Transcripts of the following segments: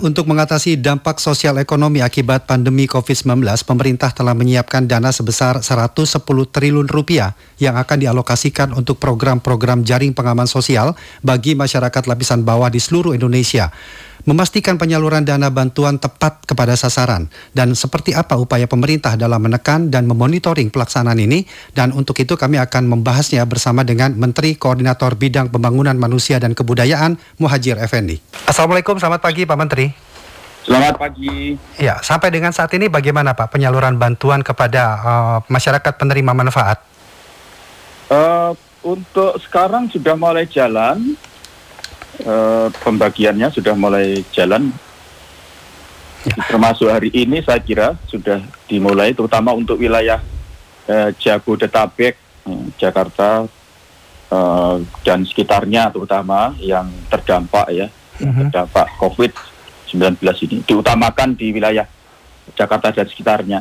untuk mengatasi dampak sosial ekonomi akibat pandemi COVID-19, pemerintah telah menyiapkan dana sebesar 110 triliun rupiah yang akan dialokasikan untuk program-program jaring pengaman sosial bagi masyarakat lapisan bawah di seluruh Indonesia memastikan penyaluran dana bantuan tepat kepada sasaran dan seperti apa upaya pemerintah dalam menekan dan memonitoring pelaksanaan ini dan untuk itu kami akan membahasnya bersama dengan Menteri Koordinator Bidang Pembangunan Manusia dan Kebudayaan Muhajir Effendi. Assalamualaikum, selamat pagi Pak Menteri. Selamat pagi. Ya, sampai dengan saat ini bagaimana Pak penyaluran bantuan kepada uh, masyarakat penerima manfaat? Uh, untuk sekarang sudah mulai jalan, uh, pembagiannya sudah mulai jalan. Ya. Termasuk hari ini saya kira sudah dimulai, terutama untuk wilayah uh, Jabodetabek, uh, Jakarta uh, dan sekitarnya, terutama yang terdampak ya, uh mhm. -huh. terdampak COVID-19 ini, diutamakan di wilayah Jakarta dan sekitarnya.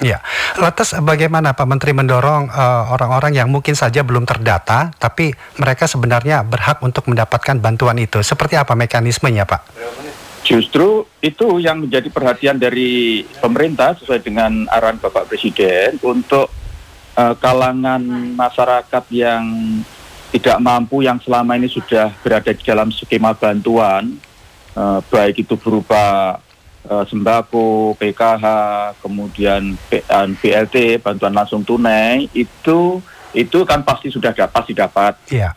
Ya, lantas bagaimana Pak Menteri mendorong eh, orang-orang uh, yang mungkin saja belum terdata, tapi mereka sebenarnya berhak untuk mendapatkan bantuan itu. Seperti apa mekanismenya, Pak? Justru itu yang menjadi perhatian dari pemerintah sesuai dengan arahan Bapak Presiden untuk uh, kalangan masyarakat yang tidak mampu yang selama ini sudah berada di dalam skema bantuan, uh, baik itu berupa uh, sembako, PKH, kemudian BLT, bantuan langsung tunai itu itu kan pasti sudah dapat, pasti dapat. Iya.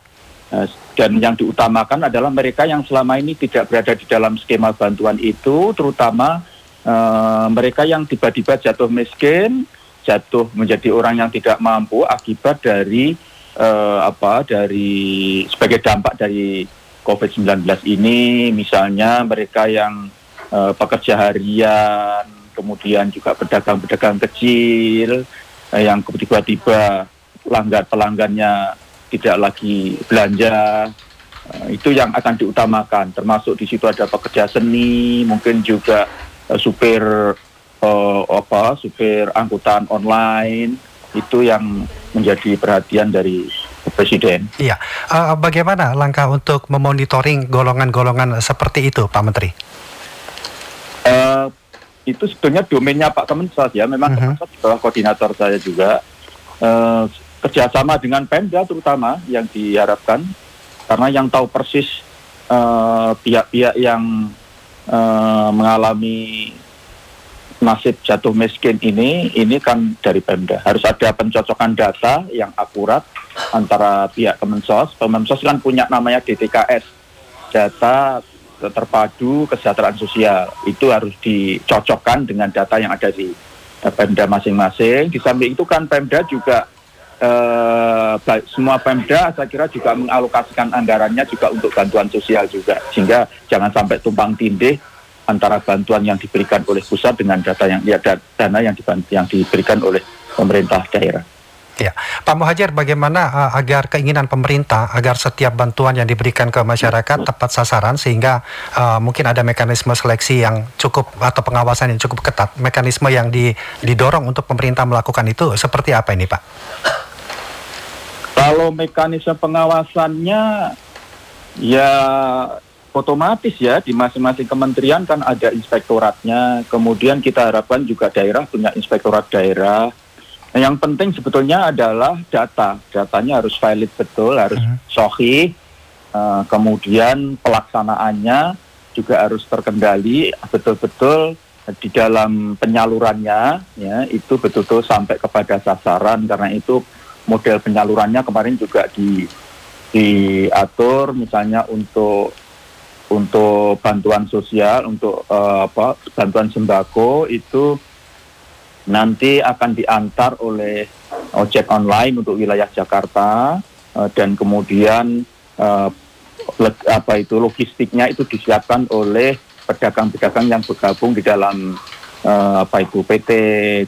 Uh, dan yang diutamakan adalah mereka yang selama ini tidak berada di dalam skema bantuan itu, terutama uh, mereka yang tiba-tiba jatuh miskin, jatuh menjadi orang yang tidak mampu akibat dari uh, apa dari sebagai dampak dari COVID-19 ini, misalnya mereka yang uh, pekerja harian, kemudian juga pedagang-pedagang kecil uh, yang tiba-tiba pelanggan pelanggannya tidak lagi belanja uh, itu yang akan diutamakan termasuk di situ ada pekerja seni mungkin juga uh, supir uh, apa supir angkutan online itu yang menjadi perhatian dari Presiden. Iya, uh, bagaimana langkah untuk memonitoring golongan-golongan seperti itu, Pak Menteri? Itu sebetulnya domainnya Pak Kemensos ya. Memang uh-huh. Kemensos adalah koordinator saya juga. Uh, kerjasama dengan Pemda terutama yang diharapkan karena yang tahu persis uh, pihak-pihak yang uh, mengalami nasib jatuh miskin ini ini kan dari Pemda harus ada pencocokan data yang akurat antara pihak Kemensos Kemensos kan punya namanya DTKS data terpadu kesejahteraan sosial itu harus dicocokkan dengan data yang ada di uh, Pemda masing-masing. Di samping itu kan Pemda juga uh, semua Pemda saya kira juga mengalokasikan anggarannya juga untuk bantuan sosial juga sehingga jangan sampai tumpang tindih antara bantuan yang diberikan oleh pusat dengan data yang ya dana yang, yang diberikan oleh pemerintah daerah. Ya, Pak Muhajir, bagaimana uh, agar keinginan pemerintah agar setiap bantuan yang diberikan ke masyarakat tepat sasaran sehingga uh, mungkin ada mekanisme seleksi yang cukup atau pengawasan yang cukup ketat, mekanisme yang di, didorong untuk pemerintah melakukan itu seperti apa ini, Pak? Kalau mekanisme pengawasannya ya otomatis ya di masing-masing kementerian kan ada inspektoratnya, kemudian kita harapkan juga daerah punya inspektorat daerah Nah, yang penting sebetulnya adalah data. Datanya harus valid betul, harus uh sohi. Uh, kemudian pelaksanaannya juga harus terkendali betul-betul di dalam penyalurannya ya itu betul-betul sampai kepada sasaran karena itu model penyalurannya kemarin juga di diatur misalnya untuk untuk bantuan sosial untuk uh, apa bantuan sembako itu nanti akan diantar oleh ojek online untuk wilayah Jakarta uh, dan kemudian uh, apa itu logistiknya itu disiapkan oleh pedagang-pedagang yang bergabung di dalam uh, apa itu PT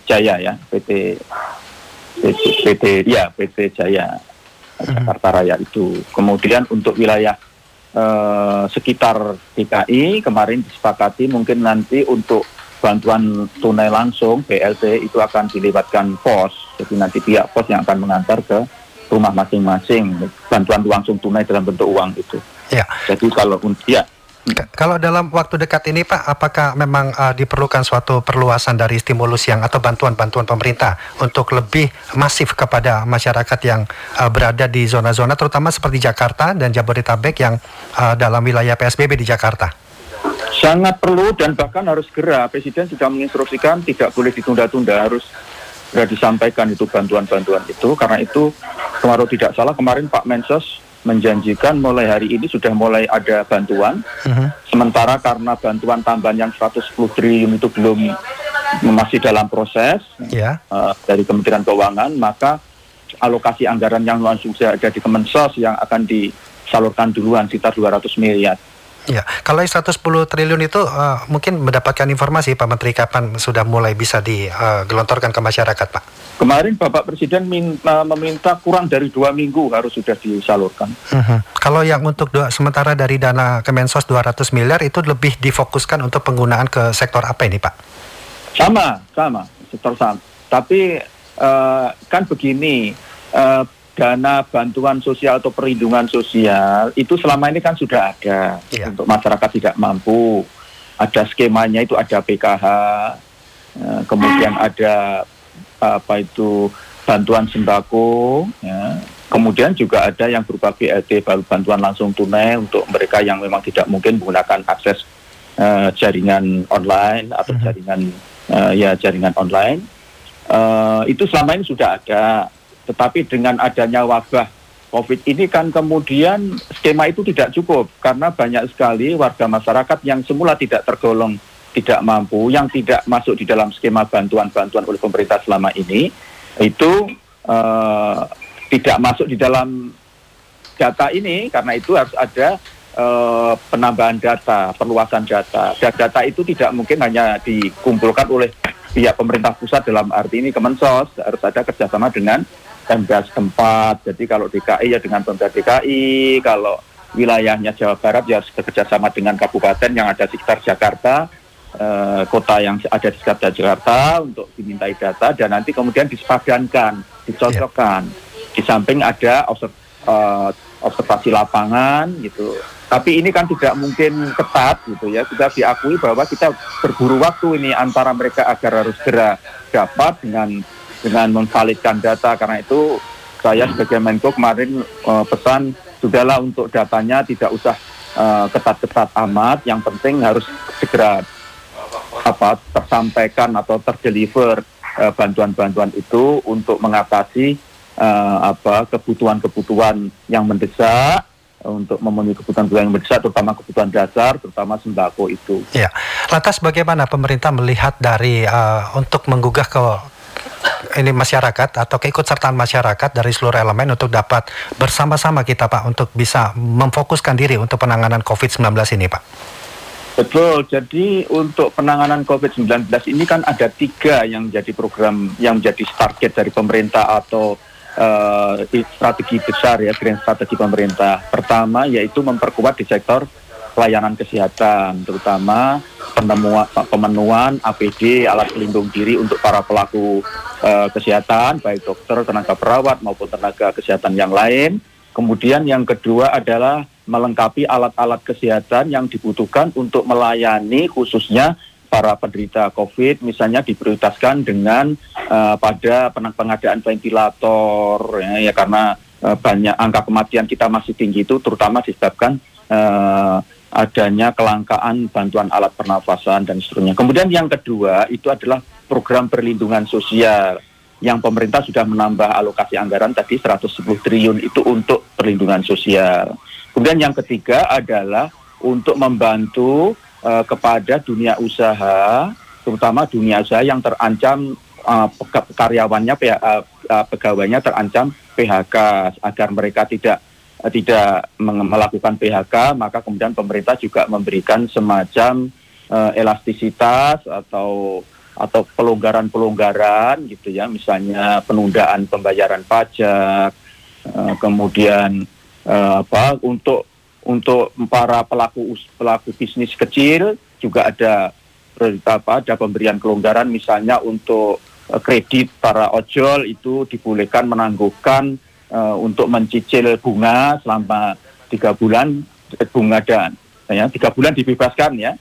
Jaya ya PT PT, PT ya PT Jaya hmm. Jakarta Raya itu kemudian untuk wilayah uh, sekitar DKI kemarin disepakati mungkin nanti untuk bantuan tunai langsung BLT itu akan dilibatkan pos. Jadi nanti pihak pos yang akan mengantar ke rumah masing-masing bantuan langsung tunai dalam bentuk uang itu. Ya. Jadi kalau ya Kalau dalam waktu dekat ini Pak, apakah memang uh, diperlukan suatu perluasan dari stimulus yang atau bantuan-bantuan pemerintah untuk lebih masif kepada masyarakat yang uh, berada di zona-zona terutama seperti Jakarta dan Jabodetabek yang uh, dalam wilayah PSBB di Jakarta? Sangat perlu dan bahkan harus segera. Presiden sudah menginstruksikan tidak boleh ditunda-tunda, harus segera disampaikan itu bantuan-bantuan itu. Karena itu, kemarin tidak salah kemarin Pak Mensos menjanjikan mulai hari ini sudah mulai ada bantuan. Uh-huh. Sementara karena bantuan tambahan yang 110 triliun itu belum masih dalam proses yeah. Ya. uh, dari Kementerian Keuangan, maka alokasi anggaran yang langsung ada di Kemensos yang akan disalurkan duluan sekitar 200 miliar. Ya, kalau 110 triliun itu uh, mungkin mendapatkan informasi Pak Menteri kapan sudah mulai bisa digelontorkan uh, ke masyarakat, Pak? Kemarin Bapak Presiden minta, meminta kurang dari dua minggu harus sudah disalurkan. Uh -huh. Kalau yang untuk dua, sementara dari dana Kemensos 200 miliar itu lebih difokuskan untuk penggunaan ke sektor apa ini, Pak? Sama, sama, sektor sama. Tapi uh, kan begini, uh, dana bantuan sosial atau perlindungan sosial itu selama ini kan sudah ada yeah. untuk masyarakat tidak mampu. Ada skemanya itu ada PKH, ya, kemudian ada apa itu bantuan sembako, ya. kemudian juga ada yang berupa BLT bantuan langsung tunai untuk mereka yang memang tidak mungkin menggunakan akses uh, jaringan online atau mhm. jaringan uh, ya jaringan online. Uh, itu selama ini sudah ada tetapi dengan adanya wabah COVID ini kan kemudian skema itu tidak cukup. Karena banyak sekali warga masyarakat yang semula tidak tergolong tidak mampu, yang tidak masuk di dalam skema bantuan-bantuan oleh pemerintah selama ini itu uh, tidak masuk di dalam data ini. Karena itu harus ada uh, penambahan data, perluasan data. Dan data itu tidak mungkin hanya dikumpulkan oleh pihak pemerintah pusat dalam arti ini Kemensos. Harus ada kerjasama dengan Pemda setempat. Jadi kalau DKI ya dengan Pemda DKI, kalau wilayahnya Jawa Barat ya harus bekerja sama dengan kabupaten yang ada di sekitar Jakarta, eh, kota yang ada di sekitar Jakarta untuk dimintai data dan nanti kemudian disepadankan, dicocokkan. Yeah. Di samping ada observ, eh, observasi lapangan gitu. Tapi ini kan tidak mungkin ketat gitu ya. Kita diakui bahwa kita berburu waktu ini antara mereka agar harus segera dapat dengan dengan memvalidkan data. Karena itu saya sebagai Menko kemarin uh, pesan sudahlah untuk datanya tidak usah uh, ketat-ketat amat. Yang penting harus segera apa tersampaikan atau terdeliver uh, bantuan-bantuan itu untuk mengatasi uh, apa kebutuhan-kebutuhan yang mendesak untuk memenuhi kebutuhan-kebutuhan yang mendesak, terutama kebutuhan dasar, terutama sembako itu. Ya, lantas bagaimana pemerintah melihat dari uh, untuk menggugah ke ini masyarakat atau keikutsertaan masyarakat dari seluruh elemen untuk dapat bersama-sama kita Pak untuk bisa memfokuskan diri untuk penanganan COVID-19 ini Pak. Betul, jadi untuk penanganan COVID-19 ini kan ada tiga yang jadi program yang menjadi target dari pemerintah atau uh, strategi besar ya, grand strategi pemerintah. Pertama yaitu memperkuat di sektor pelayanan kesehatan, terutama penemuan pemenuhan APD alat pelindung diri untuk para pelaku uh, kesehatan baik dokter, tenaga perawat maupun tenaga kesehatan yang lain. Kemudian yang kedua adalah melengkapi alat-alat kesehatan yang dibutuhkan untuk melayani khususnya para penderita COVID misalnya diprioritaskan dengan uh, pada pengadaan ventilator ya, ya karena uh, banyak angka kematian kita masih tinggi itu terutama disebabkan adanya kelangkaan bantuan alat pernafasan dan seterusnya. Kemudian yang kedua itu adalah program perlindungan sosial yang pemerintah sudah menambah alokasi anggaran tadi 110 triliun itu untuk perlindungan sosial. Kemudian yang ketiga adalah untuk membantu uh, kepada dunia usaha, terutama dunia usaha yang terancam uh, karyawannya, uh, pegawainya terancam PHK agar mereka tidak tidak melakukan PHK, maka kemudian pemerintah juga memberikan semacam uh, elastisitas atau atau pelonggaran-pelonggaran gitu ya, misalnya penundaan pembayaran pajak, uh, kemudian uh, apa untuk untuk para pelaku pelaku bisnis kecil juga ada apa ada pemberian kelonggaran. Misalnya untuk kredit para ojol itu dibolehkan menangguhkan uh, untuk mencicil bunga selama tiga bulan bunga dan ya tiga bulan dibebaskan ya.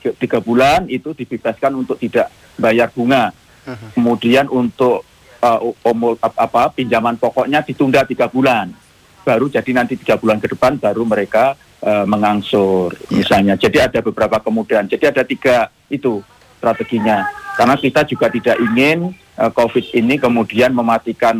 Tiga bulan itu dibebaskan untuk tidak bayar bunga. Uh-huh. kemudian untuk uh, umul, apa pinjaman pokoknya ditunda tiga bulan. Baru jadi nanti tiga bulan ke depan baru mereka uh, mengangsur yeah. misalnya. Jadi ada beberapa kemudian jadi ada tiga itu strateginya. Karena kita juga tidak ingin uh, COVID ini kemudian mematikan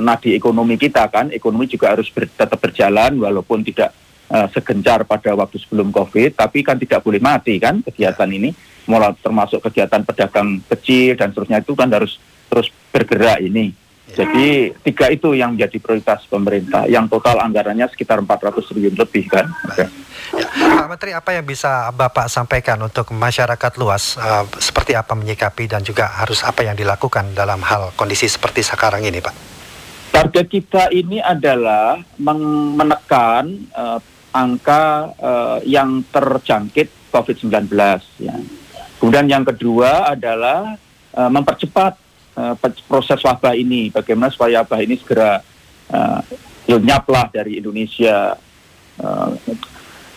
nadi ekonomi kita kan ekonomi juga harus ber, tetap berjalan walaupun tidak uh, segencar pada waktu sebelum COVID tapi kan tidak boleh mati kan kegiatan ini mulai termasuk kegiatan pedagang kecil dan seterusnya itu kan harus terus bergerak ini ya. jadi tiga itu yang menjadi prioritas pemerintah yang total anggarannya sekitar 400 triliun lebih kan okay. Ya, Pak Menteri, apa yang bisa Bapak sampaikan untuk masyarakat luas uh, seperti apa menyikapi dan juga harus apa yang dilakukan dalam hal kondisi seperti sekarang ini, Pak? Target kita ini adalah menekan uh, angka uh, yang terjangkit COVID-19. Ya. Kemudian yang kedua adalah uh, mempercepat uh, proses wabah ini, bagaimana supaya wabah ini segera uh, lenyaplah dari Indonesia. Uh,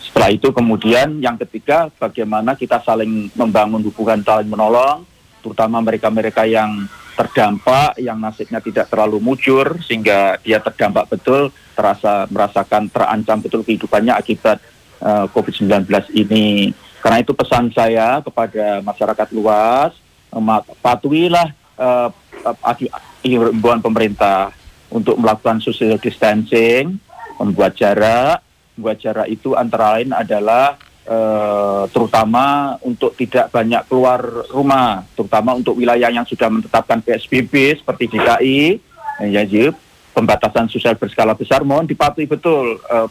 setelah itu kemudian yang ketiga bagaimana kita saling membangun hubungan saling menolong, terutama mereka-mereka yang terdampak, yang nasibnya tidak terlalu mujur sehingga dia terdampak betul, terasa merasakan terancam betul kehidupannya akibat uh, eh, COVID-19 ini. Karena itu pesan saya kepada masyarakat luas, patuhilah uh, pemerintah untuk melakukan social distancing, membuat jarak, Buat jarak itu antara lain adalah Uh, terutama untuk tidak banyak keluar rumah, terutama untuk wilayah yang sudah menetapkan PSBB seperti DKI, ya, ya pembatasan sosial berskala besar, mohon dipatuhi betul uh,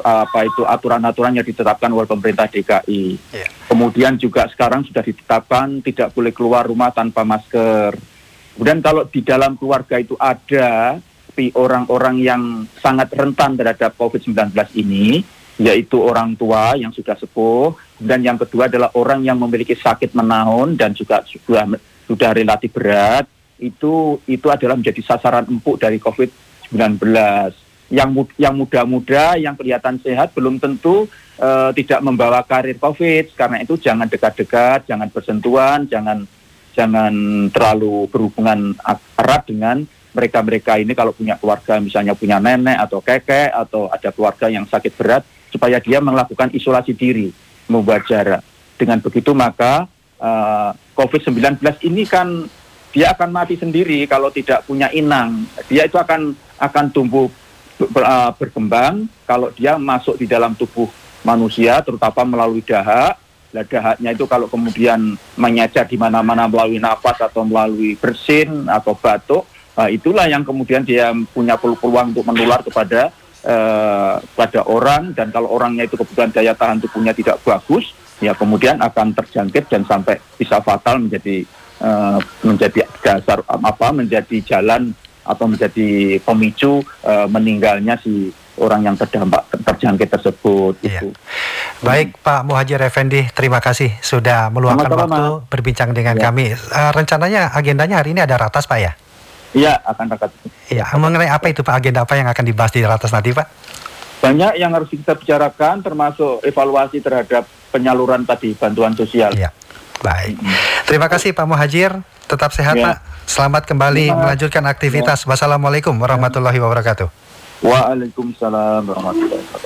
apa itu aturan-aturan yang ditetapkan oleh pemerintah DKI. Yeah. Kemudian juga sekarang sudah ditetapkan tidak boleh keluar rumah tanpa masker. Kemudian kalau di dalam keluarga itu ada orang-orang yang sangat rentan terhadap COVID-19 ini, yaitu orang tua yang sudah sepuh, dan yang kedua adalah orang yang memiliki sakit menahun dan juga sudah sudah relatif berat, itu itu adalah menjadi sasaran empuk dari COVID-19. Yang yang muda-muda, yang kelihatan sehat, belum tentu uh, tidak membawa karir COVID. Karena itu jangan dekat-dekat, jangan bersentuhan, jangan jangan terlalu berhubungan erat dengan mereka-mereka ini kalau punya keluarga misalnya punya nenek atau kakek atau ada keluarga yang sakit berat supaya dia melakukan isolasi diri, membuat jarak. Dengan begitu maka uh, COVID-19 ini kan dia akan mati sendiri kalau tidak punya inang. Dia itu akan akan tumbuh ber, uh, berkembang kalau dia masuk di dalam tubuh manusia terutama melalui dahak. Nah, dahaknya itu kalau kemudian menyejar di mana-mana melalui nafas atau melalui bersin atau batuk, Nah, itulah yang kemudian dia punya peluang untuk menular kepada uh, pada orang dan kalau orangnya itu kebetulan daya tahan tubuhnya tidak bagus, ya kemudian akan terjangkit dan sampai bisa fatal menjadi uh, menjadi dasar apa menjadi jalan atau menjadi pemicu uh, meninggalnya si orang yang terdampak terjangkit tersebut iya. itu. Baik Pak Muhajir Effendi, terima kasih sudah meluangkan waktu berbincang dengan ya. kami. Uh, rencananya agendanya hari ini ada ratas Pak ya? Iya, akan rapat. Iya, mengenai apa itu Pak agenda apa yang akan dibahas di ratas nanti Pak? Banyak yang harus kita bicarakan termasuk evaluasi terhadap penyaluran tadi bantuan sosial. Iya. Baik. Terima kasih Pak Muhajir. Tetap sehat ya. Pak. Selamat kembali Selamat. melanjutkan aktivitas. Ya. Wassalamualaikum warahmatullahi wabarakatuh. Waalaikumsalam warahmatullahi wabarakatuh.